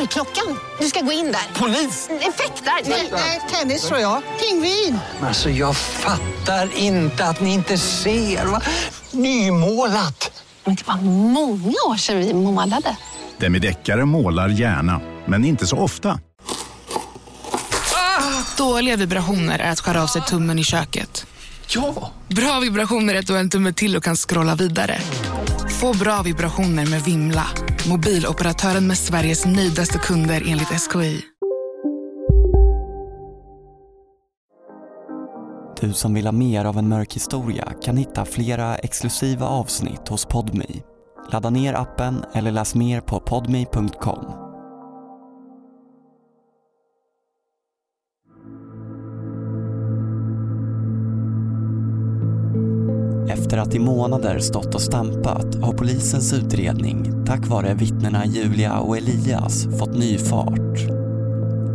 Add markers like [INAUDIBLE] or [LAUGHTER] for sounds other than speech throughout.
Dörrklockan. Du ska gå in där. Polis? Effektar? Nej, tennis tror jag. Pingvin. Alltså jag fattar inte att ni inte ser. Va? Nymålat. Men det var många år sedan vi målade. Demideckare målar gärna, men inte så ofta. Dåliga vibrationer är att skära av sig tummen i köket. Ja! Bra vibrationer är att du har en tumme till och kan scrolla vidare. Få bra vibrationer med Vimla. Mobiloperatören med Sveriges nöjdaste kunder enligt SKI. Du som vill ha mer av en mörk historia kan hitta flera exklusiva avsnitt hos Podmi. Ladda ner appen eller läs mer på podmi.com. Efter att i månader stått och stampat har polisens utredning, tack vare vittnena Julia och Elias, fått ny fart.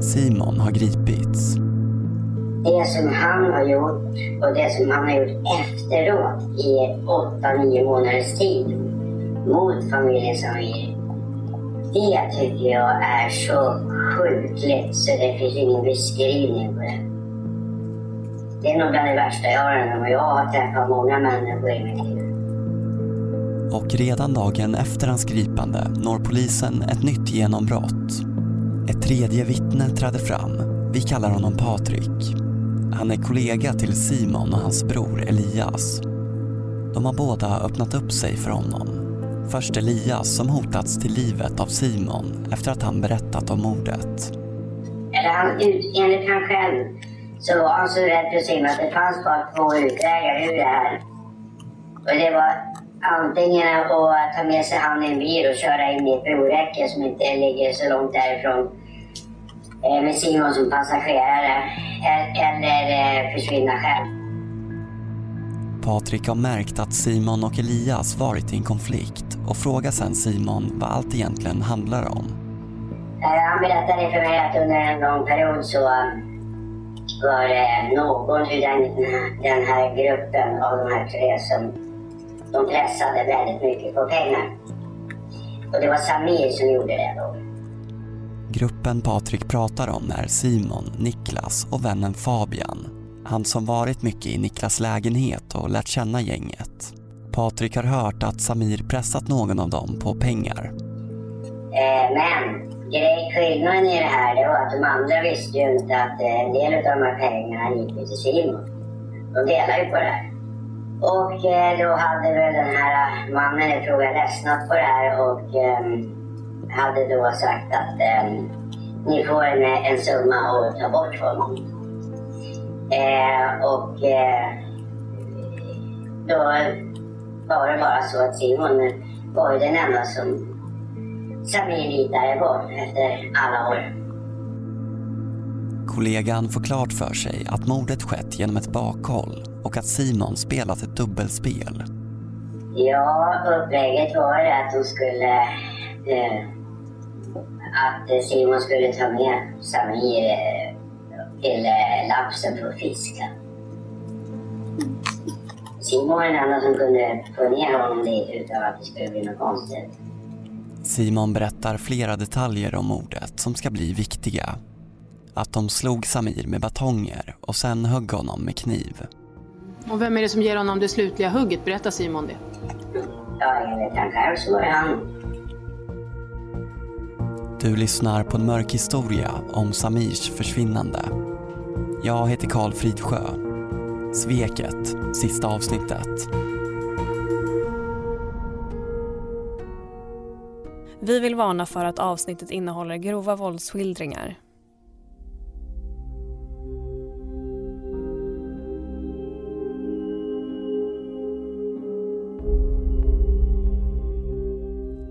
Simon har gripits. det som han har gjort och det som han har gjort efteråt i åtta, nio månaders tid mot familjen Samir. Det tycker jag är så sjukligt så det finns ingen beskrivning på det. Det är nog bland det värsta jag har om. Jag har träffat många människor i mitt liv. Och redan dagen efter hans gripande når polisen ett nytt genombrott. Ett tredje vittne träder fram. Vi kallar honom Patrik. Han är kollega till Simon och hans bror Elias. De har båda öppnat upp sig för honom. Först Elias som hotats till livet av Simon efter att han berättat om mordet. Eller han, enligt han själv så för Simon att det fanns bara två utvägar ur det här. Och det var antingen att ta med sig han i en bil och köra in i ett broräcke som inte ligger så långt därifrån eh, med Simon som passagerare. Eller eh, försvinna själv. Patrik har märkt att Simon och Elias varit i en konflikt och frågar sen Simon vad allt egentligen handlar om. Eh, Han berättade för mig att under en lång period så var det någon i den, den här gruppen av de här tre som de pressade väldigt mycket på pengar. Och det var Samir som gjorde det då. Gruppen Patrik pratar om är Simon, Niklas och vännen Fabian. Han som varit mycket i Niklas lägenhet och lärt känna gänget. Patrik har hört att Samir pressat någon av dem på pengar. Eh, men grej, skillnaden i det här det var att de andra visste ju inte att eh, en del av de här pengarna gick ju till Simon. De delade ju på det här. Och eh, då hade väl den här eh, mannen i fråga ledsnat på det här och um, hade då sagt att um, ni får en, en summa och ta bort honom. Eh, och eh, då var det bara så att Simon var ju den enda som Samir litade på efter alla år. Kollegan får klart för sig att mordet skett genom ett bakhåll och att Simon spelat ett dubbelspel. Ja, upplägget var att de skulle... Eh, att Simon skulle ta med Samir eh, till eh, Lapsen för att fiska. Simon var den enda som kunde få ner honom dit utan att det skulle bli något konstigt. Simon berättar flera detaljer om mordet som ska bli viktiga. Att de slog Samir med batonger och sen högg honom med kniv. Och vem är det som ger honom det slutliga hugget? Berätta Simon det. Ja, enligt han själv så var det han. Du lyssnar på en mörk historia om Samirs försvinnande. Jag heter Karl Fridsjö. Sveket, sista avsnittet. Vi vill varna för att avsnittet innehåller grova våldsskildringar.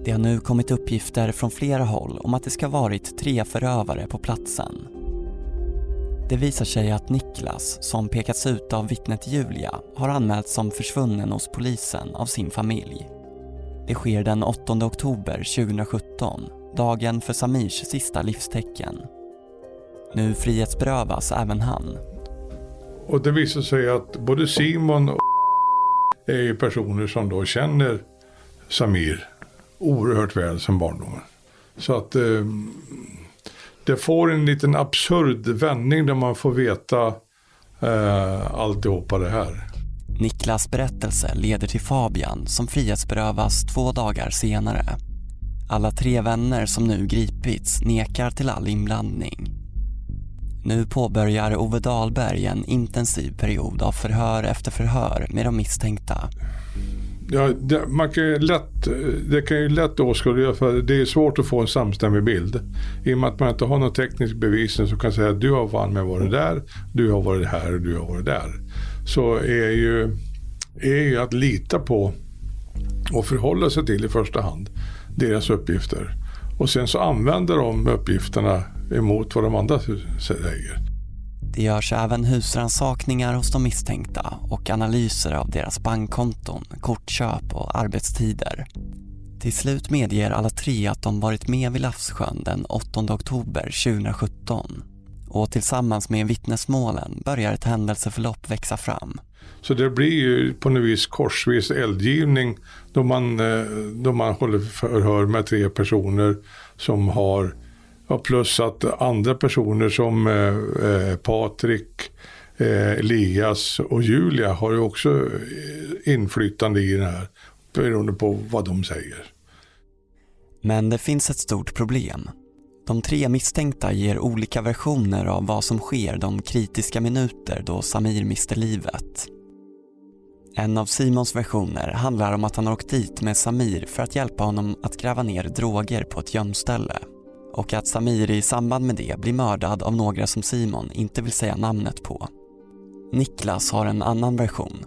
Det har nu kommit uppgifter från flera håll om att det ska varit tre förövare på platsen. Det visar sig att Niklas, som pekats ut av vittnet Julia, har anmälts som försvunnen hos polisen av sin familj. Det sker den 8 oktober 2017, dagen för Samirs sista livstecken. Nu frihetsberövas även han. Och det visar sig att både Simon och [LAUGHS] är personer som då känner Samir oerhört väl som barndomen. Så att eh, det får en liten absurd vändning där man får veta eh, alltihopa det här. Niklas berättelse leder till Fabian som frihetsberövas två dagar senare. Alla tre vänner som nu gripits nekar till all inblandning. Nu påbörjar Ove Dahlberg en intensiv period av förhör efter förhör med de misstänkta. Ja, det, man kan ju lätt, det kan ju lätt åskådliggöra för det är svårt att få en samstämmig bild. I och med att man inte har någon teknisk bevisning så kan säga att du har varit med varit där, du har varit här och du har varit där. Så är ju, är ju att lita på och förhålla sig till i första hand deras uppgifter. Och sen så använder de uppgifterna emot vad de andra säger. Det görs även husransakningar hos de misstänkta och analyser av deras bankkonton, kortköp och arbetstider. Till slut medger alla tre att de varit med vid Lafssjön den 8 oktober 2017. Och tillsammans med vittnesmålen börjar ett händelseförlopp växa fram. Så det blir ju på något vis korsvis eldgivning då man, eh, då man håller förhör med tre personer som har plus att andra personer som eh, eh, Patrik, Elias och Julia har ju också inflytande i det här beroende på vad de säger. Men det finns ett stort problem. De tre misstänkta ger olika versioner av vad som sker de kritiska minuter då Samir mister livet. En av Simons versioner handlar om att han har åkt dit med Samir för att hjälpa honom att gräva ner droger på ett gömställe och att Samir i samband med det blir mördad av några som Simon inte vill säga namnet på. Niklas har en annan version.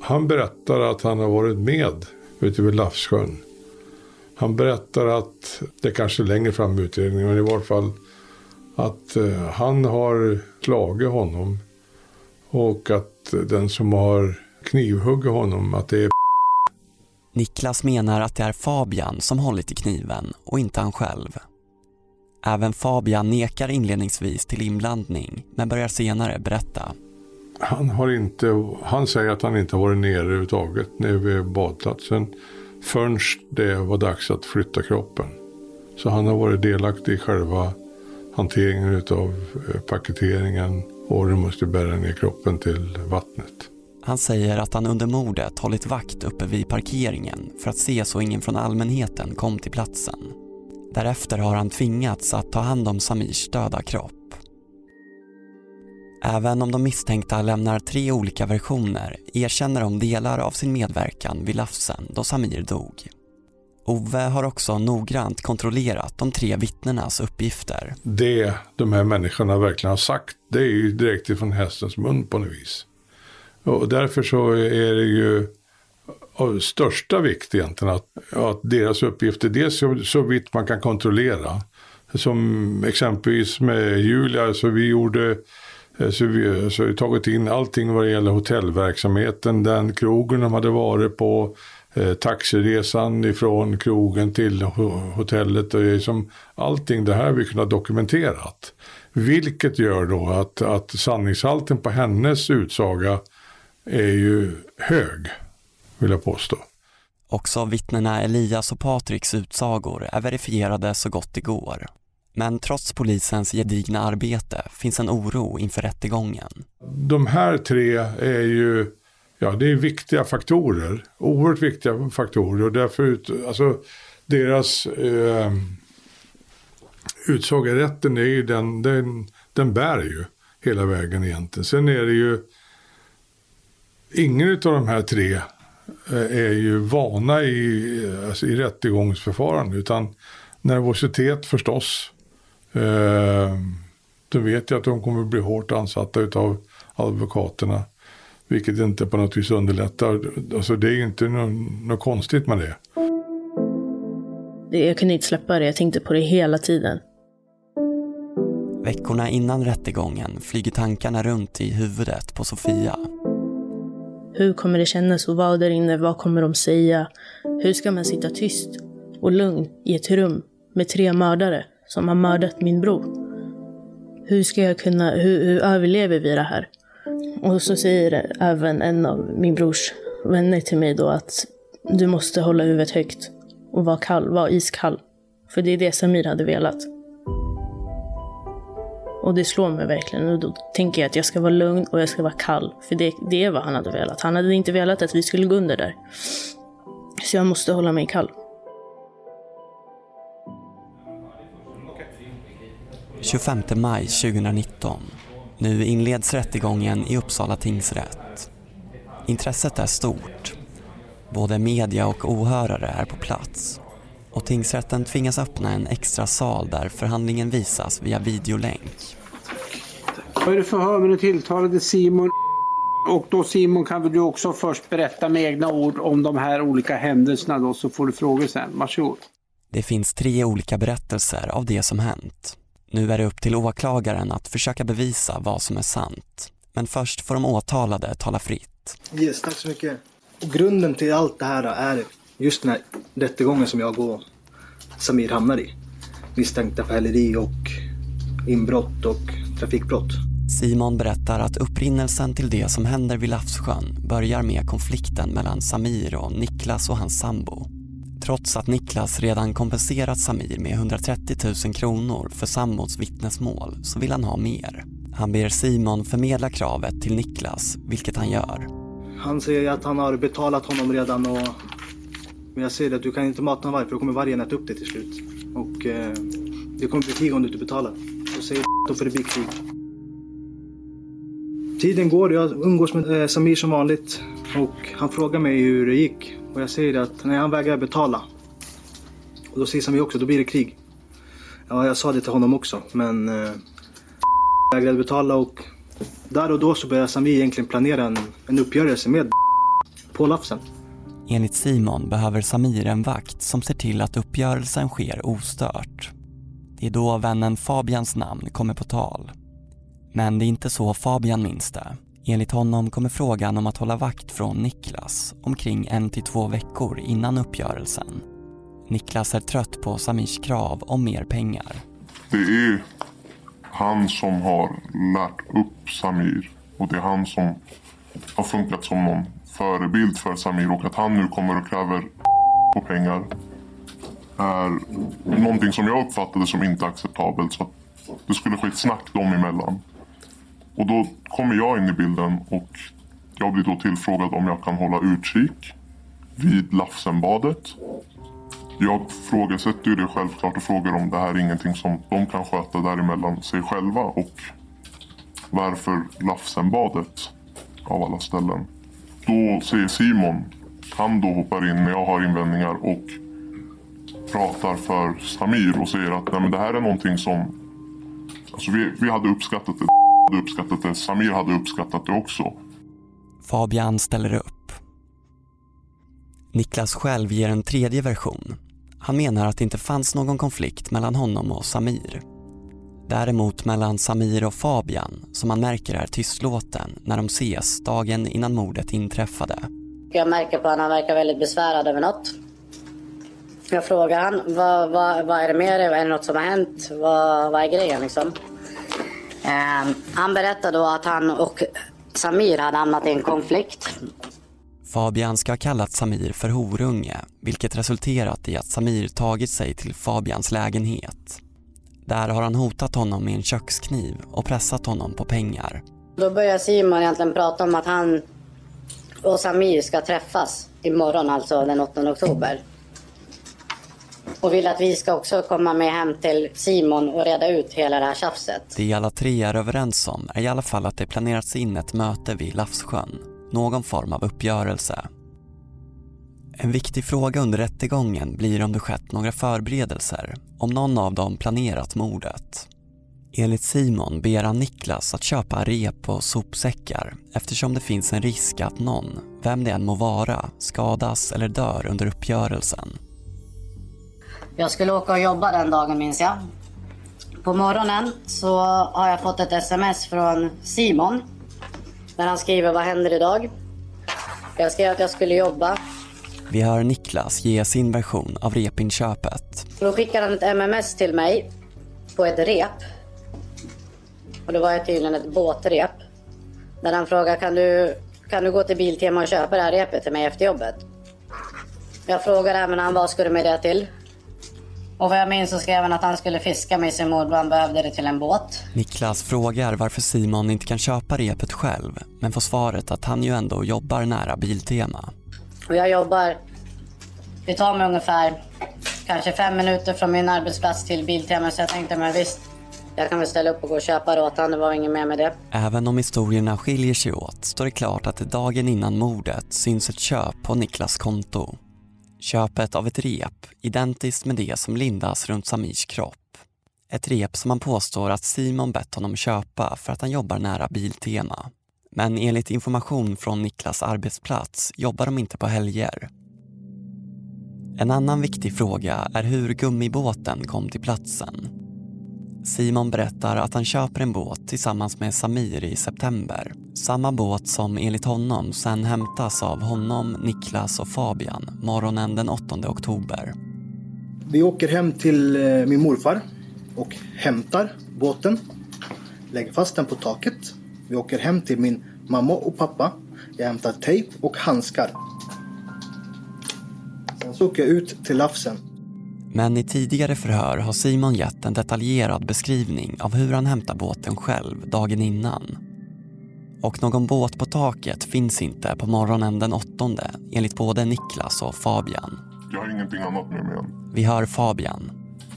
Han berättar att han har varit med ute vid Lafsjön han berättar att, det kanske är längre fram i utredningen, men i varje fall att eh, han har slagit honom och att den som har knivhuggit honom, att det är [LAUGHS] Niklas menar att det är Fabian som hållit i kniven och inte han själv. Även Fabian nekar inledningsvis till inblandning men börjar senare berätta. Han, har inte, han säger att han inte varit nere överhuvudtaget nere vid badplatsen förrän det var dags att flytta kroppen. Så han har varit delaktig i själva hanteringen av eh, paketeringen och du måste bära ner kroppen till vattnet. Han säger att han under mordet hållit vakt uppe vid parkeringen för att se så ingen från allmänheten kom till platsen. Därefter har han tvingats att ta hand om Samirs döda kropp. Även om de misstänkta lämnar tre olika versioner erkänner de delar av sin medverkan vid lafsen då Samir dog. Ove har också noggrant kontrollerat de tre vittnenas uppgifter. Det de här människorna verkligen har sagt, det är ju direkt ifrån hästens mun på något vis. Och därför så är det ju av största vikt egentligen att, att deras uppgifter, dels så, så vitt man kan kontrollera. Som exempelvis med Julia, så vi gjorde Eh, så vi eh, har tagit in allting vad det gäller hotellverksamheten, den krogen de hade varit på, eh, taxiresan ifrån krogen till hotellet. Och liksom, allting det här har vi kunnat dokumenterat. Vilket gör då att, att sanningshalten på hennes utsaga är ju hög vill jag påstå. Också vittnena Elias och Patriks utsagor är verifierade så gott det går. Men trots polisens gedigna arbete finns en oro inför rättegången. De här tre är ju ja, det är viktiga faktorer. Oerhört viktiga faktorer. Och därför, alltså, deras eh, utsaga i rätten är ju den, den, den bär ju hela vägen egentligen. Sen är det ju ingen av de här tre eh, är ju vana i, alltså i rättegångsförfarande. Utan nervositet förstås. Eh, då vet jag att de kommer bli hårt ansatta utav advokaterna. Vilket inte på något vis underlättar. Alltså det är inte något, något konstigt med det. Jag kunde inte släppa det, jag tänkte på det hela tiden. Veckorna innan rättegången flyger tankarna runt i huvudet på Sofia. Hur kommer det kännas att vara där inne? Vad kommer de säga? Hur ska man sitta tyst och lugn i ett rum med tre mördare som har mördat min bror? Hur ska jag kunna, hur, hur överlever vi det här? Och så säger även en av min brors vänner till mig då att du måste hålla huvudet högt och vara kall, vara iskall. För det är det Samir hade velat. Och det slår mig verkligen. Och då tänker jag att jag ska vara lugn och jag ska vara kall. För det, det är vad han hade velat. Han hade inte velat att vi skulle gå under där. Så jag måste hålla mig kall. 25 maj 2019. Nu inleds rättegången i Uppsala tingsrätt. Intresset är stort. Både media och åhörare är på plats. Och tingsrätten tvingas öppna en extra sal där förhandlingen visas via videolänk. Vad är det förhör med den tilltalade Simon? Och då Simon kan väl du också först berätta med egna ord om de här olika händelserna då så får du frågor sen. Varsågod. Det finns tre olika berättelser av det som hänt. Nu är det upp till åklagaren att försöka bevisa vad som är sant. Men först får de åtalade tala fritt. Yes, tack så mycket. Och grunden till allt det här är just den här rättegången som jag och Samir hamnar i. Misstänkta för häleri och inbrott och trafikbrott. Simon berättar att upprinnelsen till det som händer vid Lafssjön börjar med konflikten mellan Samir och Niklas och hans sambo. Trots att Niklas redan kompenserat Samir med 130 000 kronor för sambons vittnesmål så vill han ha mer. Han ber Simon förmedla kravet till Niklas, vilket han gör. Han säger att han har betalat honom redan och men jag säger att du kan inte mata en varg för då kommer vargen äta upp det till slut. Och eh, det kommer bli krig om du inte betalar. Då säger [LAUGHS] då får det bli krig. Tiden går, jag umgås med eh, Samir som vanligt. Och han frågar mig hur det gick. Och jag säger att när han vägrar betala. Och då säger Samir också, då blir det krig. Ja, jag sa det till honom också, men eh, vägrade betala och där och då så började Samir egentligen planera en, en uppgörelse med på Lafsen. Enligt Simon behöver Samir en vakt som ser till att uppgörelsen sker ostört. Det är då vännen Fabians namn kommer på tal. Men det är inte så Fabian minns det. Enligt honom kommer frågan om att hålla vakt från Niklas omkring en till två veckor innan uppgörelsen. Niklas är trött på Samirs krav om mer pengar. Det är han som har lärt upp Samir och det är han som har funkat som någon förebild för Samir och att han nu kommer och kräver på pengar är någonting som jag uppfattade som inte acceptabelt. Så det skulle ske ett snack dem emellan. Och då kommer jag in i bilden och jag blir då tillfrågad om jag kan hålla utkik vid Lafsenbadet. Jag frågasätter ju det självklart och frågar om det här är ingenting som de kan sköta däremellan sig själva och varför Lafsenbadet av alla ställen. Då säger Simon, han då hoppar in när jag har invändningar och pratar för Samir och säger att Nej, men det här är någonting som... Alltså vi, vi hade uppskattat det, hade uppskattat det, Samir hade uppskattat det också. Fabian ställer upp. Niklas själv ger en tredje version. Han menar att det inte fanns någon konflikt mellan honom och Samir. Däremot mellan Samir och Fabian, som man märker är tystlåten när de ses dagen innan mordet inträffade. Jag märker på att han verkar väldigt besvärad över något. Jag frågar han, vad, vad, vad är det med dig? Är det något som har hänt? Vad, vad är grejen liksom? Eh, han berättade då att han och Samir hade hamnat i en konflikt. Fabian ska ha kallat Samir för horunge, vilket resulterat i att Samir tagit sig till Fabians lägenhet. Där har han hotat honom med en kökskniv och pressat honom på pengar. Då börjar Simon egentligen prata om att han och Samir ska träffas imorgon, alltså den 8 oktober. Och vill att vi ska också komma med hem till Simon och reda ut hela det här tjafset. Det alla tre är överens om är i alla fall att det planerats in ett möte vid Lafssjön. Någon form av uppgörelse. En viktig fråga under rättegången blir om det skett några förberedelser, om någon av dem planerat mordet. Enligt Simon ber han Niklas att köpa rep och sopsäckar eftersom det finns en risk att någon, vem det än må vara, skadas eller dör under uppgörelsen. Jag skulle åka och jobba den dagen minns jag. På morgonen så har jag fått ett sms från Simon. Där han skriver vad händer idag? Jag skrev att jag skulle jobba. Vi hör Niklas ge sin version av repinköpet. Då skickade han ett MMS till mig på ett rep. Och det var tydligen ett båtrep. Där han frågade kan du, kan du gå till Biltema och köpa det här repet till mig efter jobbet? Jag frågade även han vad ska du med det till? Och vad jag minns så skrev han att han skulle fiska med sin mor och han behövde det till en båt. Niklas frågar varför Simon inte kan köpa repet själv men får svaret att han ju ändå jobbar nära Biltema. Och jag jobbar, det tar mig ungefär kanske fem minuter från min arbetsplats till Biltema så jag tänkte men visst, jag kan väl ställa upp och gå och köpa det åt honom, det var inget mer med det. Även om historierna skiljer sig åt står det klart att dagen innan mordet syns ett köp på Niklas konto. Köpet av ett rep, identiskt med det som lindas runt Samirs kropp. Ett rep som man påstår att Simon bett honom köpa för att han jobbar nära Biltema. Men enligt information från Niklas arbetsplats jobbar de inte på helger. En annan viktig fråga är hur gummibåten kom till platsen. Simon berättar att han köper en båt tillsammans med Samir i september. Samma båt som enligt honom sen hämtas av honom, Niklas och Fabian morgonen den 8 oktober. Vi åker hem till eh, min morfar och hämtar båten. Lägger fast den på taket. Vi åker hem till min mamma och pappa. Jag hämtar tejp och handskar. Sen så åker jag ut till Lafsen. Men i tidigare förhör har Simon gett en detaljerad beskrivning av hur han hämtar båten själv dagen innan. Och någon båt på taket finns inte på morgonen den 8 enligt både Niklas och Fabian. Jag har ingenting annat med mig än Vi hör Fabian.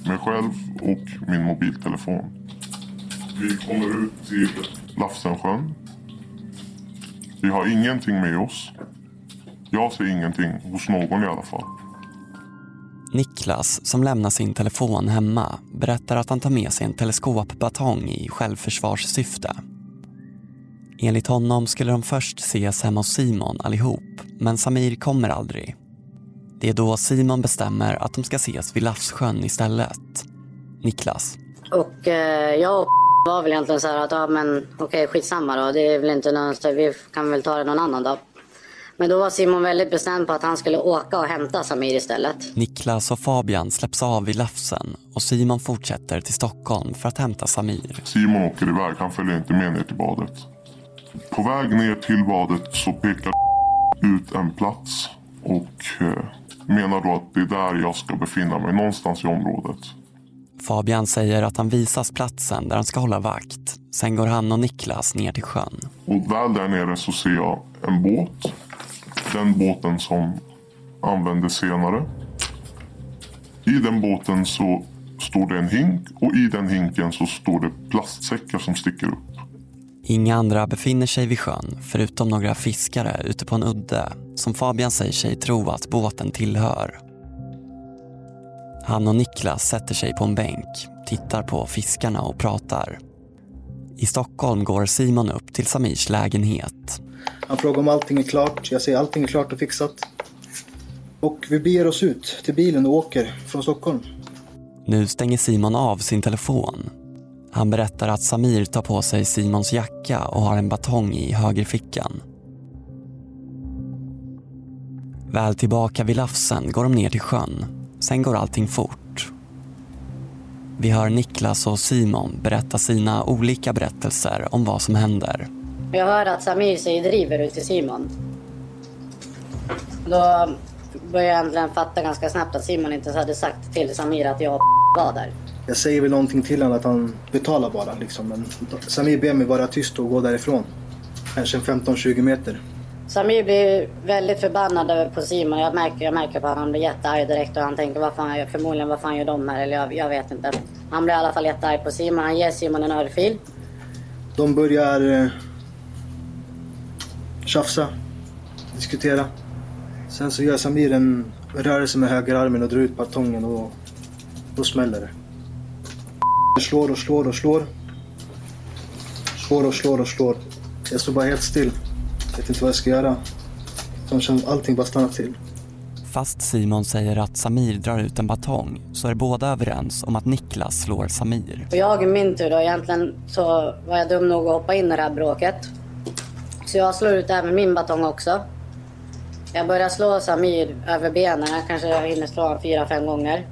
mig själv och min mobiltelefon. Vi kommer ut till Lafsensjön. Vi har ingenting med oss. Jag ser ingenting hos någon i alla fall. Niklas, som lämnar sin telefon hemma, berättar att han tar med sig en teleskopbatong i självförsvarssyfte. Enligt honom skulle de först ses hemma hos Simon allihop, men Samir kommer aldrig. Det är då Simon bestämmer att de ska ses vid Lafssjön istället. Niklas. Och eh, jag och var väl egentligen så här att ja men okej skitsamma då, det är väl inte någon, vi kan väl ta det någon annan dag. Men då var Simon väldigt bestämd på att han skulle åka och hämta Samir istället. Niklas och Fabian släpps av vid Lafsen och Simon fortsätter till Stockholm för att hämta Samir. Simon åker iväg, han följer inte med ner till badet. På väg ner till badet så pekar ut en plats och eh, menar då att det är där jag ska befinna mig, någonstans i området. Fabian säger att han visas platsen där han ska hålla vakt. Sen går han och Niklas ner till sjön. Och väl där nere så ser jag en båt. Den båten som användes senare. I den båten så står det en hink och i den hinken så står det plastsäckar som sticker upp. Inga andra befinner sig vid sjön förutom några fiskare ute på en udde som Fabian säger sig tro att båten tillhör. Han och Niklas sätter sig på en bänk, tittar på fiskarna och pratar. I Stockholm går Simon upp till Samirs lägenhet. Han frågar om allting är klart. Jag säger allting är klart och fixat. Och vi beger oss ut till bilen och åker från Stockholm. Nu stänger Simon av sin telefon. Han berättar att Samir tar på sig Simons jacka och har en batong i högerfickan. Väl tillbaka vid Lafsen går de ner till sjön. Sen går allting fort. Vi hör Niklas och Simon berätta sina olika berättelser om vad som händer. Jag hör att Samir säger driver ut till Simon. Då började jag äntligen fatta ganska snabbt att Simon inte hade sagt till Samir att jag var där. Jag säger väl någonting till honom att han betalar bara liksom. Men Samir ber mig vara tyst och gå därifrån. Kanske 15-20 meter. Samir blir väldigt förbannad på Simon. Jag märker, jag märker på att han blir jättearg direkt och han tänker vad fan, förmodligen vad fan gör de här? Eller jag, jag vet inte. Han blir i alla fall jättearg på Simon. Han ger Simon en örfil. De börjar eh, tjafsa, diskutera. Sen så gör Samir en rörelse med högerarmen och drar ut batongen och då smäller det. Slår och slår och slår. Slår och slår och slår. Jag står bara helt still. Vet inte vad jag ska göra. Allting bara stannar till. Fast Simon säger att Samir drar ut en batong så är båda överens om att Niklas slår Samir. Och jag i min tur då, egentligen så var jag dum nog att hoppa in i det här bråket. Så jag slår ut även min batong också. Jag börjar slå Samir över benen, jag kanske hinner slå honom fyra, fem gånger.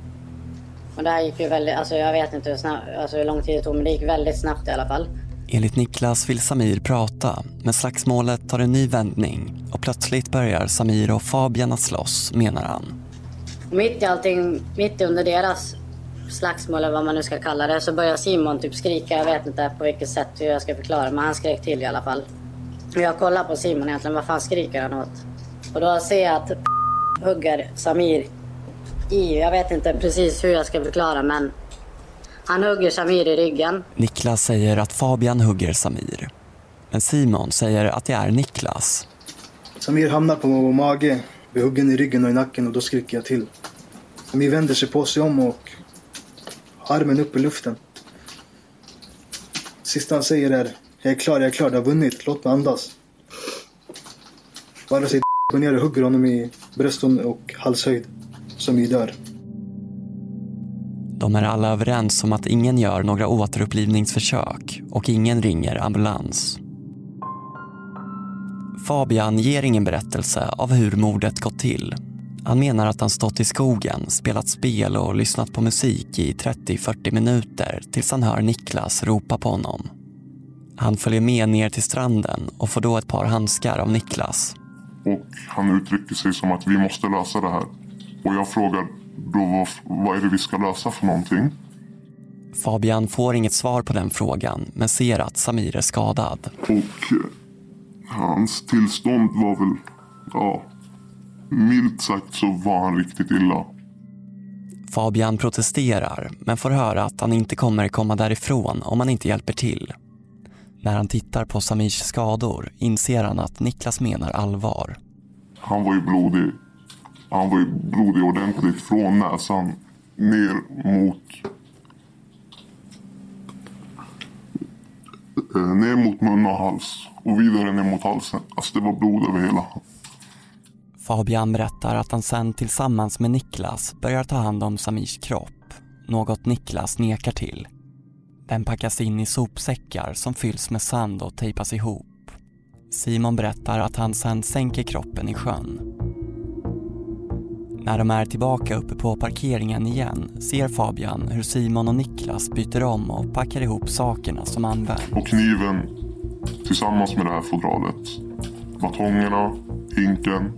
Och det här gick ju väldigt, alltså jag vet inte hur, snabbt, alltså hur lång tid det tog men det gick väldigt snabbt i alla fall. Enligt Niklas vill Samir prata, men slagsmålet tar en ny vändning och plötsligt börjar Samir och Fabian att slåss, menar han. Mitt i allting, mitt under deras slagsmål eller vad man nu ska kalla det, så börjar Simon typ skrika. Jag vet inte på vilket sätt hur jag ska förklara, men han skrek till i alla fall. Jag kollar på Simon egentligen, vad fan skriker han åt? Och då ser jag att hugger Samir i, jag vet inte precis hur jag ska förklara, men han hugger Samir i ryggen. Niklas säger att Fabian hugger Samir. Men Simon säger att det är Niklas. Samir hamnar på mage, blir huggen i ryggen och i nacken och då skriker jag till. Samir vänder sig på sig om och har armen upp i luften. Sista han säger är Jag är klar, jag är klar, du har vunnit, låt mig andas. Bara sig går ner och hugger honom i bröst och halshöjd. Samir dör. De är alla överens om att ingen gör några återupplivningsförsök och ingen ringer ambulans. Fabian ger ingen berättelse av hur mordet gått till. Han menar att han stått i skogen, spelat spel och lyssnat på musik i 30-40 minuter tills han hör Niklas ropa på honom. Han följer med ner till stranden och får då ett par handskar av Niklas. Och han uttrycker sig som att vi måste lösa det här. Och jag frågar då vad, är det vi ska lösa för någonting? Fabian får inget svar på den frågan men ser att Samir är skadad. Och eh, hans tillstånd var väl, ja, milt sagt så var han riktigt illa. Fabian protesterar men får höra att han inte kommer komma därifrån om han inte hjälper till. När han tittar på Samirs skador inser han att Niklas menar allvar. Han var ju blodig. Han var ju blodig ordentligt från näsan ner mot... Eh, ner mot mun och hals och vidare ner mot halsen. Alltså det var blod över hela. Fabian berättar att han sen tillsammans med Niklas börjar ta hand om Samirs kropp. Något Niklas nekar till. Den packas in i sopsäckar som fylls med sand och tejpas ihop. Simon berättar att han sen sänker kroppen i sjön. När de är tillbaka uppe på parkeringen igen ser Fabian hur Simon och Niklas byter om och packar ihop sakerna som används. Och kniven tillsammans med det här fodralet. Batongerna, hinken,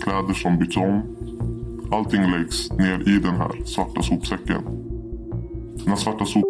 kläder som byts om. Allting läggs ner i den här svarta sopsäcken. Den här svarta sop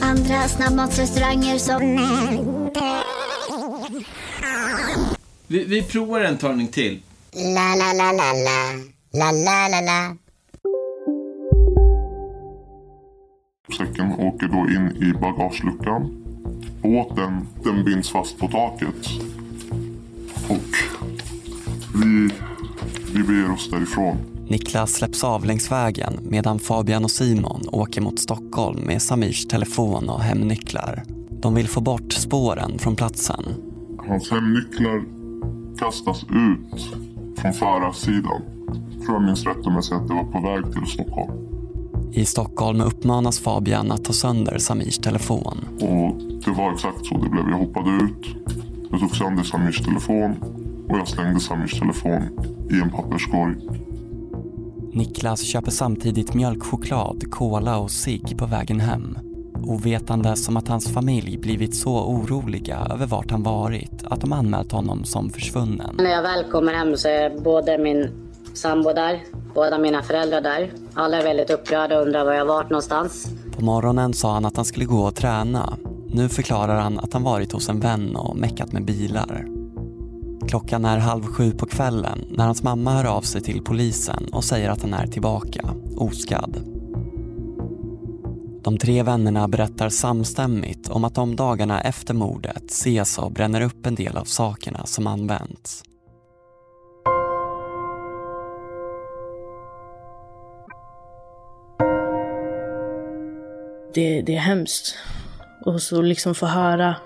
Andra snabbmatsrestauranger som... Vi, vi provar en talning till. La, la, la, la, la. La, la, la, la. Säcken åker då in i bagageluckan. Båten den binds fast på taket. Och vi, vi beger oss därifrån. Niklas släpps av längs vägen medan Fabian och Simon åker mot Stockholm med Samirs telefon och hemnycklar. De vill få bort spåren från platsen. Hans hemnycklar kastas ut från förarsidan. Tror jag minns rätt om jag säger att det var på väg till Stockholm. I Stockholm uppmanas Fabian att ta sönder Samirs telefon. Och det var exakt så det blev. Jag hoppade ut. Jag tog sönder Samirs telefon och jag slängde Samirs telefon i en papperskorg. Niklas köper samtidigt mjölkchoklad, cola och cigg på vägen hem. Ovetande som att hans familj blivit så oroliga över vart han varit att de anmält honom som försvunnen. När jag väl kommer hem så är både min sambo där, båda mina föräldrar där. Alla är väldigt upprörda och undrar var jag varit någonstans. På morgonen sa han att han skulle gå och träna. Nu förklarar han att han varit hos en vän och meckat med bilar. Klockan är halv sju på kvällen när hans mamma hör av sig till polisen och säger att han är tillbaka, oskadd. De tre vännerna berättar samstämmigt om att de dagarna efter mordet ses och bränner upp en del av sakerna som använts. Det, det är hemskt. Och så liksom få höra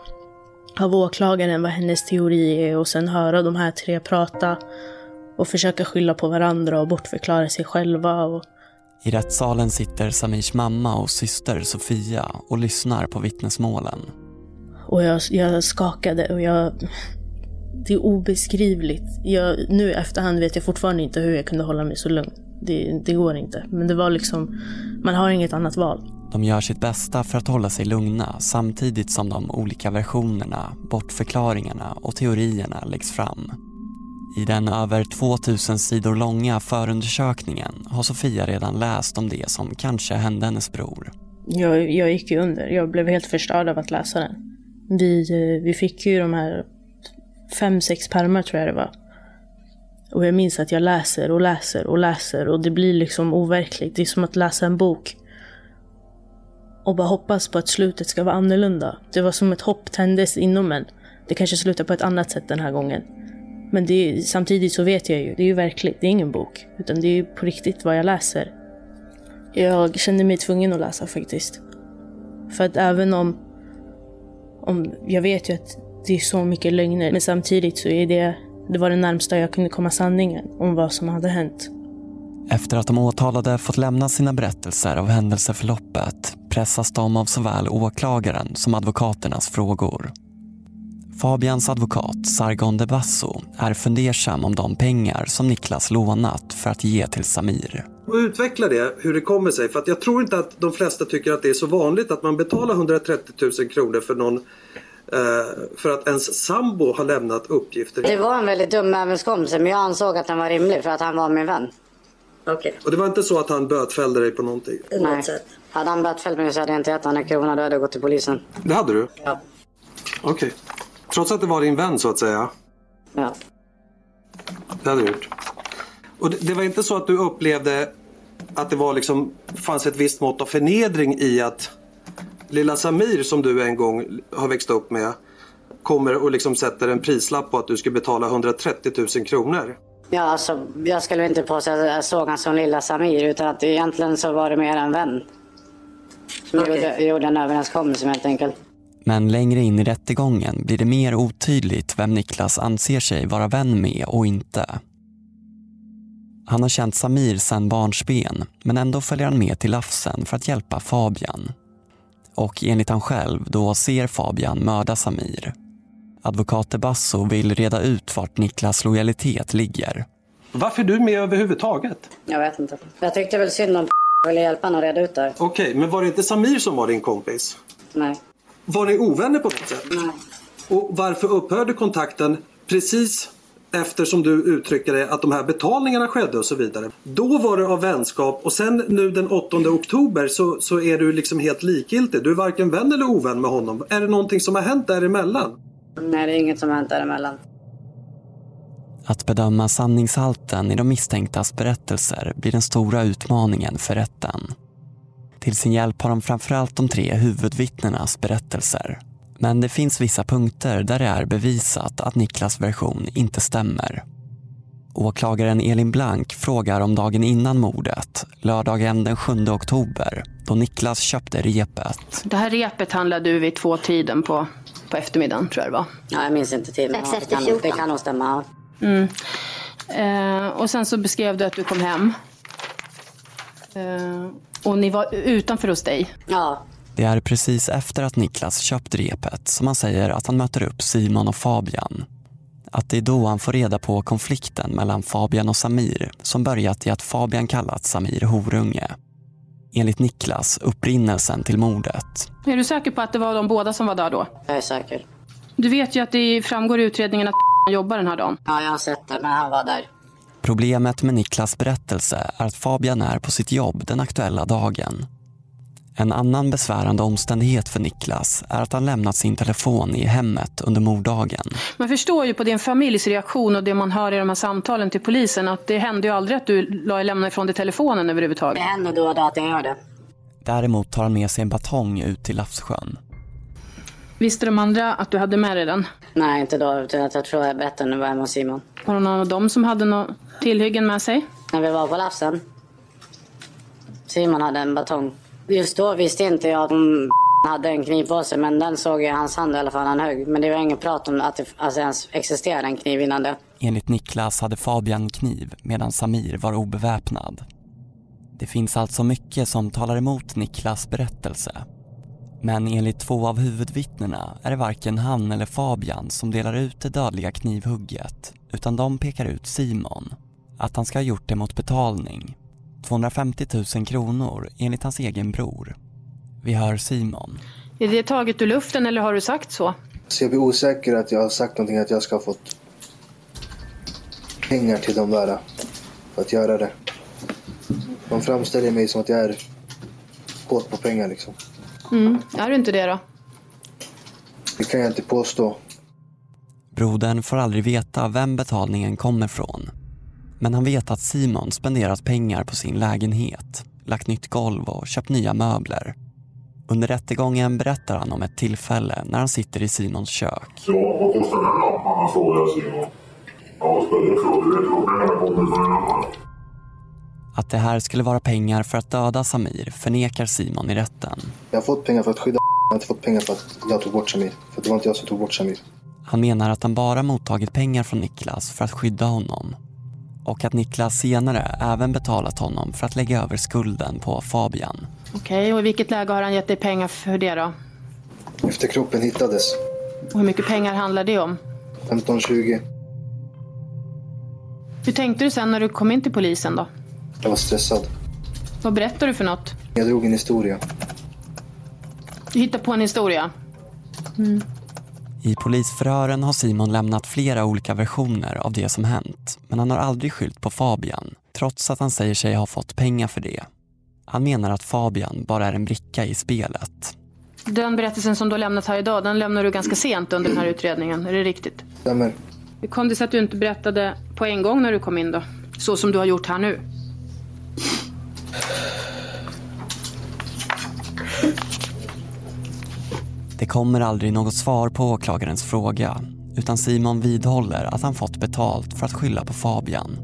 av åklagaren vad hennes teori är och sen höra de här tre prata och försöka skylla på varandra och bortförklara sig själva. Och... I rättssalen sitter Samirs mamma och syster Sofia och lyssnar på vittnesmålen. Och jag, jag skakade och jag... Det är obeskrivligt. Jag, nu i efterhand vet jag fortfarande inte hur jag kunde hålla mig så lugn. Det, det går inte. Men det var liksom... Man har inget annat val. De gör sitt bästa för att hålla sig lugna samtidigt som de olika versionerna, bortförklaringarna och teorierna läggs fram. I den över 2000 sidor långa förundersökningen har Sofia redan läst om det som kanske hände hennes bror. Jag, jag gick ju under. Jag blev helt förstörd av att läsa den. Vi, eh, vi fick ju de här fem, sex pärmar tror jag det var. Och jag minns att jag läser och läser och läser och det blir liksom overkligt. Det är som att läsa en bok och bara hoppas på att slutet ska vara annorlunda. Det var som ett hopp tändes inom en. Det kanske slutar på ett annat sätt den här gången. Men det är, samtidigt så vet jag ju, det är ju verkligt, det är ingen bok. Utan det är ju på riktigt vad jag läser. Jag kände mig tvungen att läsa faktiskt. För att även om, om jag vet ju att det är så mycket lögner, men samtidigt så är det, det var det närmsta jag kunde komma sanningen om vad som hade hänt. Efter att de åtalade fått lämna sina berättelser av händelseförloppet pressas de av såväl åklagaren som advokaternas frågor. Fabians advokat Sargon de Basso är fundersam om de pengar som Niklas lånat för att ge till Samir. Och utveckla det, hur det kommer sig. För att jag tror inte att de flesta tycker att det är så vanligt att man betalar 130 000 kronor för någon eh, för att ens sambo har lämnat uppgifter. Det var en väldigt dum överenskommelse men jag ansåg att den var rimlig för att han var min vän. Okay. Och det var inte så att han bötfällde dig på någonting? Nej. Hade han bötfällt mig så hade jag inte gett honom en krona. Då hade jag gått till polisen. Det hade du? Ja. Okej. Okay. Trots att det var din vän så att säga? Ja. Det hade du gjort. Och det, det var inte så att du upplevde att det var liksom, fanns ett visst mått av förnedring i att lilla Samir som du en gång har växt upp med kommer och liksom sätter en prislapp på att du ska betala 130 000 kronor? Ja, alltså, jag skulle inte påstå att jag såg honom som lilla Samir utan att egentligen så var det mer en vän. Som okay. gjorde, gjorde en överenskommelse helt enkelt. Men längre in i rättegången blir det mer otydligt vem Niklas anser sig vara vän med och inte. Han har känt Samir sedan barnsben men ändå följer han med till Lafsen för att hjälpa Fabian. Och enligt han själv då ser Fabian mörda Samir Advokat Basso vill reda ut vart Niklas lojalitet ligger. Varför är du med överhuvudtaget? Jag vet inte. Jag tyckte väl synd om jag ville hjälpa honom att reda ut det. Okej, okay, men var det inte Samir som var din kompis? Nej. Var ni ovänner på något sätt? Nej. Och varför upphörde kontakten precis eftersom du uttrycker det att de här betalningarna skedde och så vidare. Då var det av vänskap och sen nu den 8 oktober så, så är du liksom helt likgiltig. Du är varken vän eller ovän med honom. Är det någonting som har hänt däremellan? Nej, det är inget som har hänt däremellan. Att bedöma sanningshalten i de misstänktas berättelser blir den stora utmaningen för rätten. Till sin hjälp har de framförallt de tre huvudvittnenas berättelser. Men det finns vissa punkter där det är bevisat att Niklas version inte stämmer. Åklagaren Elin Blank frågar om dagen innan mordet, lördagen den 7 oktober, då Niklas köpte repet. Det här repet handlade du vid två tiden på på eftermiddagen tror jag det var. Ja, jag minns inte tiden. Strax efter 14. Det kan nog stämma. Mm. Eh, och sen så beskrev du att du kom hem. Eh, och ni var utanför hos dig. Ja. Det är precis efter att Niklas köpt repet som han säger att han möter upp Simon och Fabian. att det är då han får reda på konflikten mellan Fabian och Samir som börjat i att Fabian kallat Samir horunge. Enligt Niklas upprinnelsen till mordet. Är du säker på att det var de båda som var där då? Jag är säker. Du vet ju att det framgår i utredningen att jobbar den här dagen. Ja, jag har sett det, men han var där. Problemet med Niklas berättelse är att Fabian är på sitt jobb den aktuella dagen. En annan besvärande omständighet för Niklas är att han lämnat sin telefon i hemmet under morddagen. Man förstår ju på din familjs reaktion och det man hör i de här samtalen till polisen att det hände ju aldrig att du la- lämnade ifrån dig telefonen överhuvudtaget. Det händer då och då att jag gör det. Däremot tar han med sig en batong ut till Lafssjön. Visste de andra att du hade med dig den? Nej, inte då. Utan att jag tror jag berättade när jag var hemma hos Simon. Var det någon av dem som hade något tillhyggen med sig? När vi var på Lafsen. Simon hade en batong. Just då visste inte jag att hon hade en kniv på sig. Men den såg jag i hans hand i alla fall. Han högg. Men det var inget prat om att det alltså, ens existerade en kniv innan det. Enligt Niklas hade Fabian kniv medan Samir var obeväpnad. Det finns alltså mycket som talar emot Niklas berättelse. Men enligt två av huvudvittnena är det varken han eller Fabian som delar ut det dödliga knivhugget utan de pekar ut Simon. Att han ska ha gjort det mot betalning. 250 000 kronor enligt hans egen bror. Vi hör Simon. Är det taget ur luften eller har du sagt så? Så jag blir osäker att jag har sagt någonting att jag ska ha fått pengar till de där för att göra det. De framställer mig som att jag är kåt på pengar liksom. Mm. Är du inte det då? Det kan jag inte påstå. Brodern får aldrig veta vem betalningen kommer från. Men han vet att Simon spenderat pengar på sin lägenhet, lagt nytt golv och köpt nya möbler. Under rättegången berättar han om ett tillfälle när han sitter i Simons kök. Vad kostar den här lampan? frågar jag Simon. Ja, spelar det roll? Det är pengarna kommer från en annan. Att det här skulle vara pengar för att döda Samir förnekar Simon i rätten. Jag har fått pengar för att skydda Jag har inte fått pengar för att jag tog bort Samir. För det var inte jag som tog bort Samir. Han menar att han bara mottagit pengar från Niklas för att skydda honom. Och att Niklas senare även betalat honom för att lägga över skulden på Fabian. Okej, och i vilket läge har han gett dig pengar för det då? Efter kroppen hittades. Och hur mycket pengar handlar det om? 15-20. Hur tänkte du sen när du kom in till polisen då? Jag var stressad. Vad berättade du för något? Jag drog en historia. Du hittade på en historia? Mm. I polisförhören har Simon lämnat flera olika versioner av det som hänt. Men han har aldrig skyllt på Fabian, trots att han säger sig ha fått pengar för det. Han menar att Fabian bara är en bricka i spelet. Den berättelsen som du har lämnat här idag, den lämnar du ganska sent under den här utredningen. Är det riktigt? Stämmer. Hur kom det sig att du inte berättade på en gång när du kom in då? Så som du har gjort här nu? Det kommer aldrig något svar på åklagarens fråga utan Simon vidhåller att han fått betalt för att skylla på Fabian.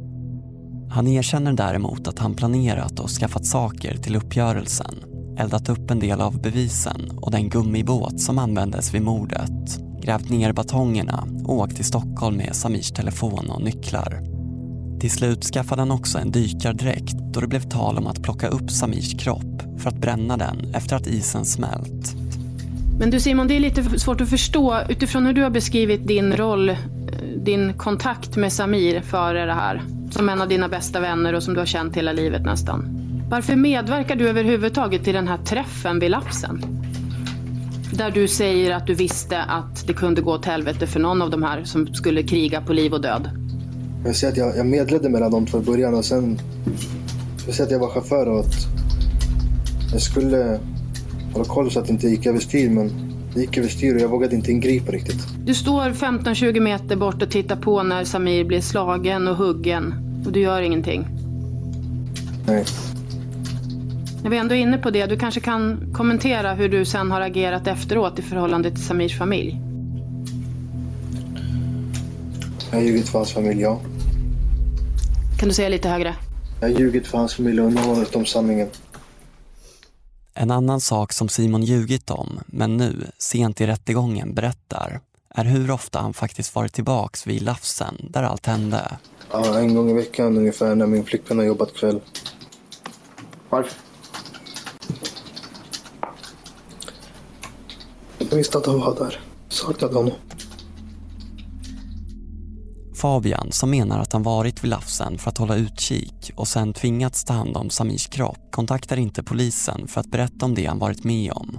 Han erkänner däremot att han planerat och skaffat saker till uppgörelsen, eldat upp en del av bevisen och den gummibåt som användes vid mordet, grävt ner batongerna och åkt till Stockholm med Samirs telefon och nycklar. Till slut skaffade han också en dykardräkt då det blev tal om att plocka upp Samirs kropp för att bränna den efter att isen smält. Men du Simon, det är lite svårt att förstå utifrån hur du har beskrivit din roll, eh, din kontakt med Samir före det här. Som en av dina bästa vänner och som du har känt hela livet nästan. Varför medverkar du överhuvudtaget till den här träffen vid Lapsen? Där du säger att du visste att det kunde gå åt helvete för någon av de här som skulle kriga på liv och död. Jag säger att jag, jag medlade mellan de två i början och sen... Jag säger att jag var chaufför och att jag skulle hålla koll så att det inte gick överstyr men det gick överstyr och jag vågade inte ingripa riktigt. Du står 15-20 meter bort och tittar på när Samir blir slagen och huggen och du gör ingenting. Nej. När vi ändå är inne på det, du kanske kan kommentera hur du sen har agerat efteråt i förhållande till Samirs familj. Jag har ljugit för hans familj, ja. Kan du säga lite högre? Jag har ljugit för hans familj och undanhållit dem sanningen. En annan sak som Simon ljugit om, men nu, sent i rättegången, berättar är hur ofta han faktiskt varit tillbaks vid Lafsen där allt hände. Ja, en gång i veckan ungefär när min flickvän har jobbat kväll. Varför? Jag visste att han var där. Saknade honom. Fabian som menar att han varit vid Lafsen för att hålla utkik och sen tvingats ta hand om Samirs kropp kontaktar inte polisen för att berätta om det han varit med om.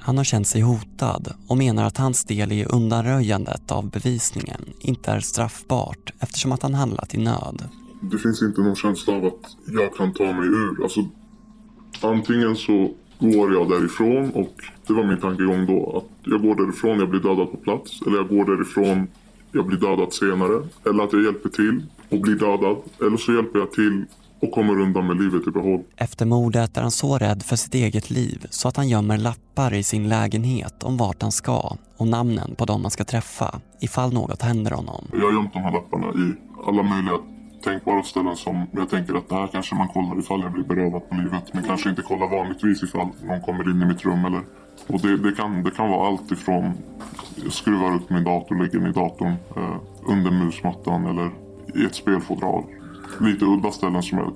Han har känt sig hotad och menar att hans del i undanröjandet av bevisningen inte är straffbart eftersom att han handlat i nöd. Det finns inte någon känsla av att jag kan ta mig ur. Alltså, antingen så går jag därifrån och det var min tankegång då. Att jag går därifrån, jag blir dödad på plats. Eller jag går därifrån, jag blir dödad senare. Eller att jag hjälper till och blir dödad. Eller så hjälper jag till och kommer undan med livet i behåll. Efter mordet är han så rädd för sitt eget liv så att han gömmer lappar i sin lägenhet om vart han ska och namnen på dem han ska träffa ifall något händer honom. Jag har gömt de här lapparna i alla möjliga tänkbara ställen som jag tänker att det här kanske man kollar ifall jag blir berövad på livet. Men kanske inte kollar vanligtvis ifall någon kommer in i mitt rum eller... Och det, det, kan, det kan vara allt ifrån jag skruvar upp min dator, lägger den i datorn eh, under musmattan eller i ett spelfodral. Lite udda ställen som jag,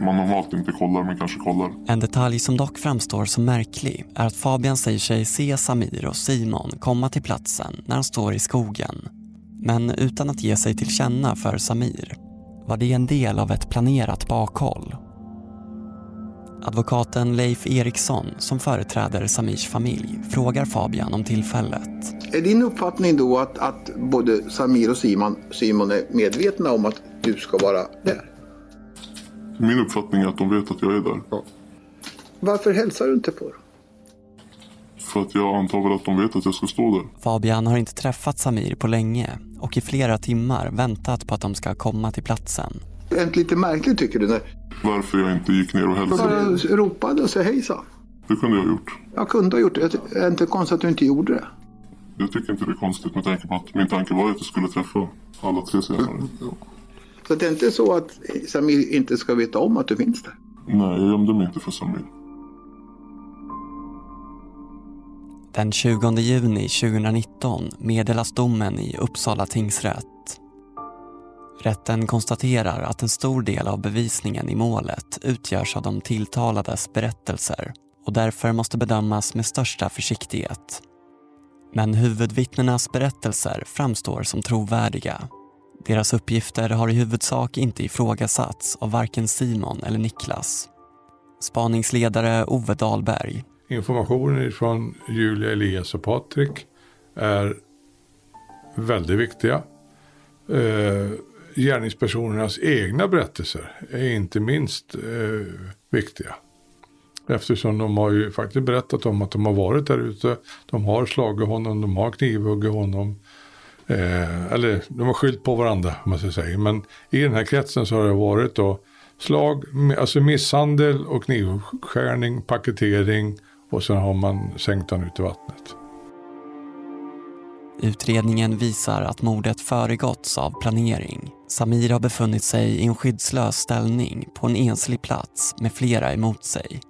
man normalt inte kollar men kanske kollar. En detalj som dock framstår som märklig är att Fabian säger sig se Samir och Simon komma till platsen när han står i skogen. Men utan att ge sig till känna för Samir. Var det en del av ett planerat bakhåll? Advokaten Leif Eriksson, som företräder Samirs familj, frågar Fabian om tillfället. Är din uppfattning då att, att både Samir och Simon, Simon är medvetna om att du ska vara där? Min uppfattning är att de vet att jag är där. Varför hälsar du inte på dem? För att jag antar väl att de vet att jag ska stå där. Fabian har inte träffat Samir på länge och i flera timmar väntat på att de ska komma till platsen. Det är lite märkligt tycker du? När Varför jag inte gick ner och hälsade? bara ropade och sa hejsan. Det kunde jag ha gjort. Jag kunde ha gjort det. Det är inte konstigt att du inte gjorde det. Jag tycker inte det är konstigt med tanke på att min tanke var att jag skulle träffa alla tre senare. Så det är inte så att Samir inte ska veta om att du finns där. Nej, jag gömde mig inte för Samir. Den 20 juni 2019 meddelas domen i Uppsala tingsrätt. Rätten konstaterar att en stor del av bevisningen i målet utgörs av de tilltalades berättelser och därför måste bedömas med största försiktighet. Men huvudvittnenas berättelser framstår som trovärdiga. Deras uppgifter har i huvudsak inte ifrågasatts av varken Simon eller Niklas. Spaningsledare Ove Dahlberg Informationen från Julia, Elias och Patrik är väldigt viktiga. Eh, gärningspersonernas egna berättelser är inte minst eh, viktiga. Eftersom de har ju faktiskt berättat om att de har varit där ute. De har slagit honom, de har knivhuggit honom. Eh, eller de har skyllt på varandra om man ska säga. Men i den här kretsen så har det varit då slag, alltså misshandel och knivskärning, paketering och sen har man sänkt honom ut i vattnet. Utredningen visar att mordet föregåtts av planering. Samir har befunnit sig i en skyddslös ställning på en enslig plats med flera emot sig.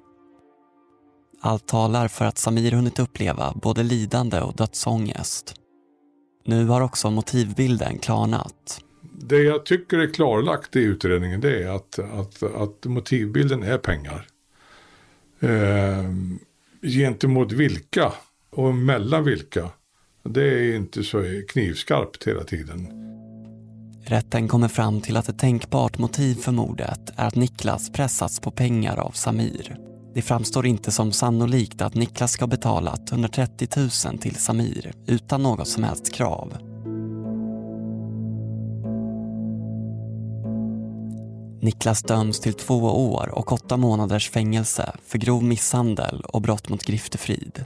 Allt talar för att Samir hunnit uppleva både lidande och dödsångest. Nu har också motivbilden klarnat. Det jag tycker är klarlagt i utredningen det är att, att, att motivbilden är pengar. Eh, gentemot vilka och mellan vilka, det är inte så knivskarpt hela tiden. Rätten kommer fram till att ett tänkbart motiv för mordet är att Niklas pressats på pengar av Samir. Det framstår inte som sannolikt att Niklas ska ha betalat 130 000 till Samir utan något som helst krav. Niklas döms till två år och åtta månaders fängelse för grov misshandel och brott mot griftefrid.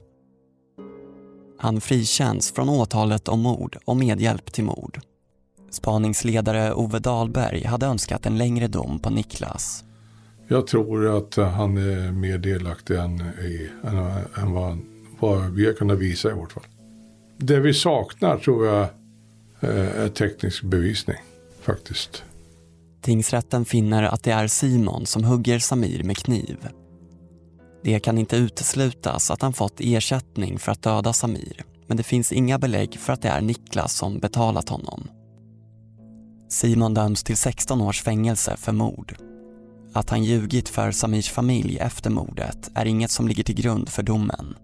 Han frikänns från åtalet om mord och medhjälp till mord. Spaningsledare Ove Dahlberg hade önskat en längre dom på Niklas. Jag tror att han är mer delaktig än, i, än, än vad, vad vi har kunnat visa i vårt fall. Det vi saknar tror jag eh, är teknisk bevisning faktiskt. Tingsrätten finner att det är Simon som hugger Samir med kniv. Det kan inte uteslutas att han fått ersättning för att döda Samir men det finns inga belägg för att det är Niklas som betalat honom. Simon döms till 16 års fängelse för mord. Att han ljugit för Samirs familj efter mordet är inget som ligger till grund för domen.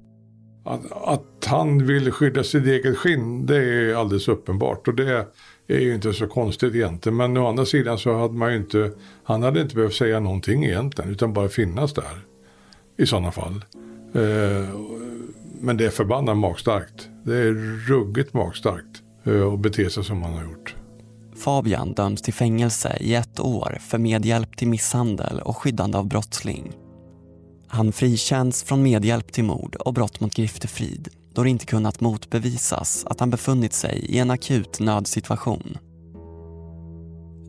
Att, att han vill skydda sitt eget skinn, det är alldeles uppenbart. Och det är ju inte så konstigt egentligen. Men å andra sidan så hade man ju inte, han hade inte behövt säga någonting egentligen. Utan bara finnas där. I sådana fall. Eh, men det är förbannat magstarkt. Det är ruggigt magstarkt. Eh, att bete sig som han har gjort. Fabian döms till fängelse i ett år för medhjälp till misshandel och skyddande av brottsling. Han frikänns från medhjälp till mord och brott mot griftefrid då det inte kunnat motbevisas att han befunnit sig i en akut nödsituation.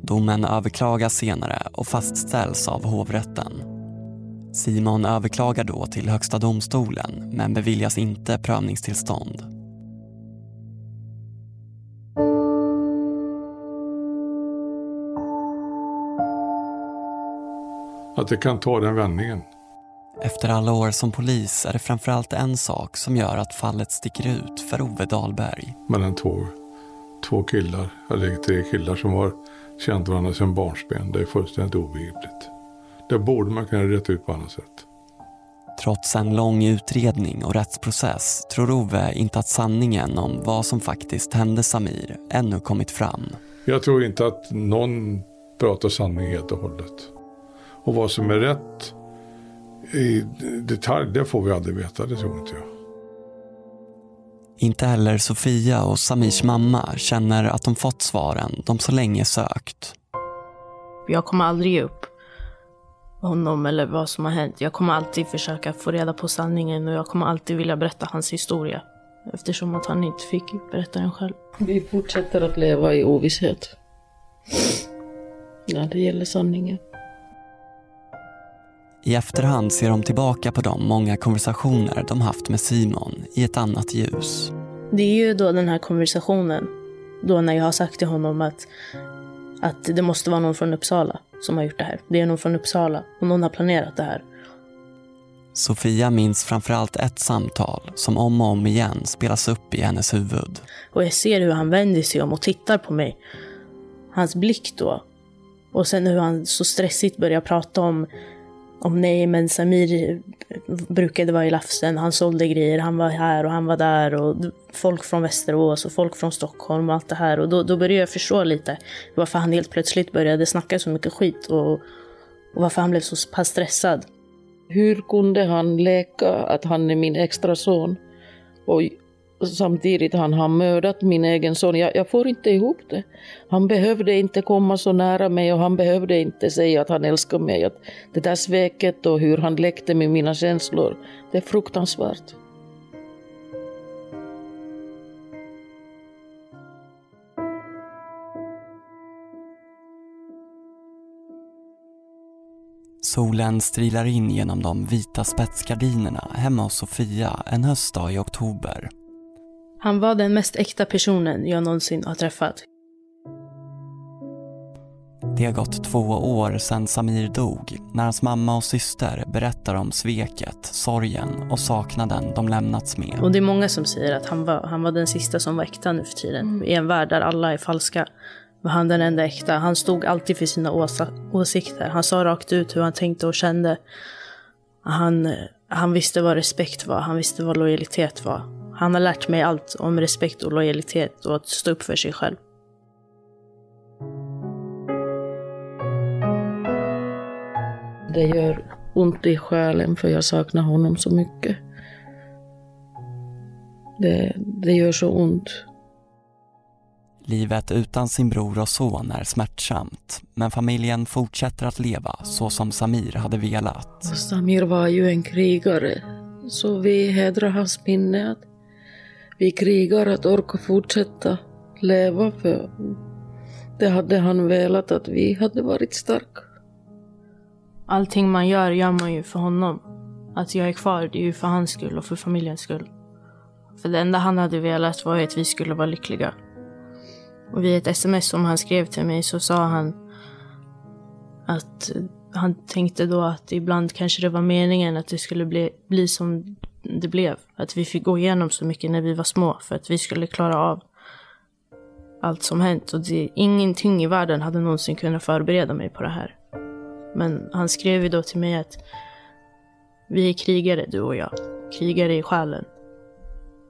Domen överklagas senare och fastställs av hovrätten. Simon överklagar då till Högsta domstolen men beviljas inte prövningstillstånd. Att det kan ta den vändningen. Efter alla år som polis är det framförallt en sak som gör att fallet sticker ut för Ove Dahlberg. Mellan två, två killar, eller tre killar som har känt varandra sedan barnsben. Det är fullständigt obegripligt. Det borde man kunna rätta ut på annat sätt. Trots en lång utredning och rättsprocess tror Ove inte att sanningen om vad som faktiskt hände Samir ännu kommit fram. Jag tror inte att någon pratar sanning helt och hållet. Och vad som är rätt i detalj, det får vi aldrig veta, det tror inte jag. Inte heller Sofia och Samirs mamma känner att de fått svaren de så länge sökt. Jag kommer aldrig ge upp honom eller vad som har hänt. Jag kommer alltid försöka få reda på sanningen och jag kommer alltid vilja berätta hans historia. Eftersom att han inte fick berätta den själv. Vi fortsätter att leva i ovisshet. När det gäller sanningen. I efterhand ser de tillbaka på de många konversationer de haft med Simon i ett annat ljus. Det är ju då den här konversationen, då när jag har sagt till honom att, att det måste vara någon från Uppsala som har gjort det här. Det är någon från Uppsala och någon har planerat det här. Sofia minns framförallt ett samtal som om och om igen spelas upp i hennes huvud. Och jag ser hur han vänder sig om och tittar på mig. Hans blick då. Och sen hur han så stressigt börjar prata om om nej, men Samir brukade vara i Lafsen, han sålde grejer, han var här och han var där och folk från Västerås och folk från Stockholm och allt det här. Och då, då började jag förstå lite varför han helt plötsligt började snacka så mycket skit och, och varför han blev så pass stressad. Hur kunde han leka att han är min extra son och samtidigt han har mördat min egen son. Jag, jag, får inte ihop det. Han behövde inte komma så nära mig och han behövde inte säga att han älskar mig. Att det där sveket och hur han lekte med mina känslor, det är fruktansvärt. Solen strilar in genom de vita spetsgardinerna hemma hos Sofia en höstdag i oktober. Han var den mest äkta personen jag någonsin har träffat. Det har gått två år sedan Samir dog när hans mamma och syster berättar om sveket, sorgen och saknaden de lämnats med. Och det är många som säger att han var, han var den sista som var äkta nu för tiden. Mm. I en värld där alla är falska var han den enda äkta. Han stod alltid för sina ås åsikter. Han sa rakt ut hur han tänkte och kände. Han, han visste vad respekt var, han visste vad lojalitet var. Han har lärt mig allt om respekt och lojalitet och att stå upp för sig själv. Det gör ont i själen för jag saknar honom så mycket. Det, det gör så ont. Livet utan sin bror och son är smärtsamt men familjen fortsätter att leva så som Samir hade velat. Samir var ju en krigare så vi hedrar hans minne. Vi krigar att orka fortsätta leva för det hade han velat att vi hade varit starka. Allting man gör, gör man ju för honom. Att jag är kvar, det är ju för hans skull och för familjens skull. För det enda han hade velat var att vi skulle vara lyckliga. Och vid ett sms som han skrev till mig så sa han att han tänkte då att ibland kanske det var meningen att det skulle bli, bli som det blev. Att vi fick gå igenom så mycket när vi var små för att vi skulle klara av allt som hänt. Och det, ingenting i världen hade någonsin kunnat förbereda mig på det här. Men han skrev ju då till mig att vi är krigare du och jag. Krigare i själen.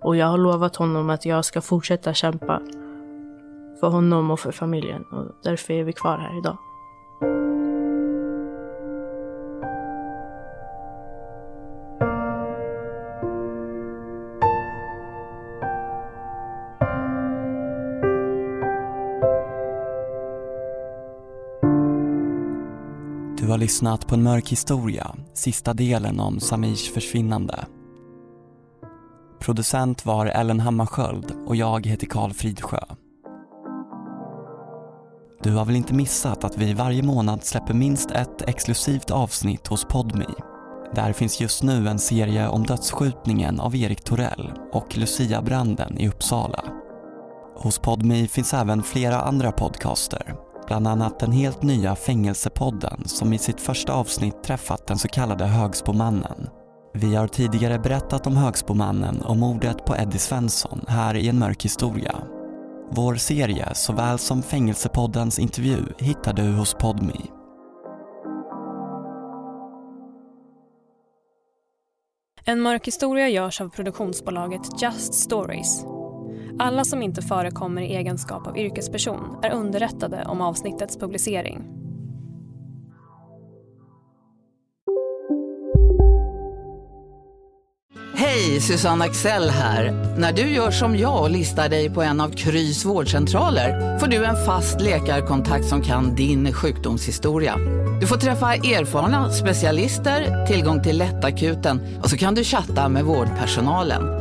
Och jag har lovat honom att jag ska fortsätta kämpa för honom och för familjen. Och därför är vi kvar här idag. Lyssnat på en mörk historia, sista delen om Samirs försvinnande. Producent var Ellen Hammarskjöld och jag heter Karl Fridsjö. Du har väl inte missat att vi varje månad släpper minst ett exklusivt avsnitt hos Podmi. Där finns just nu en serie om dödsskjutningen av Erik Torell och Lucia-branden i Uppsala. Hos Podmi finns även flera andra podcaster bland annat den helt nya Fängelsepodden som i sitt första avsnitt träffat den så kallade Högsbomannen. Vi har tidigare berättat om Högsbomannen och mordet på Eddie Svensson här i En mörk historia. Vår serie såväl som Fängelsepoddens intervju hittar du hos Podmi. En mörk historia görs av produktionsbolaget Just Stories. Alla som inte förekommer i egenskap av yrkesperson är underrättade om avsnittets publicering. Hej, Susanne Axel här. När du gör som jag och listar dig på en av Krys vårdcentraler får du en fast läkarkontakt som kan din sjukdomshistoria. Du får träffa erfarna specialister, tillgång till lättakuten och så kan du chatta med vårdpersonalen.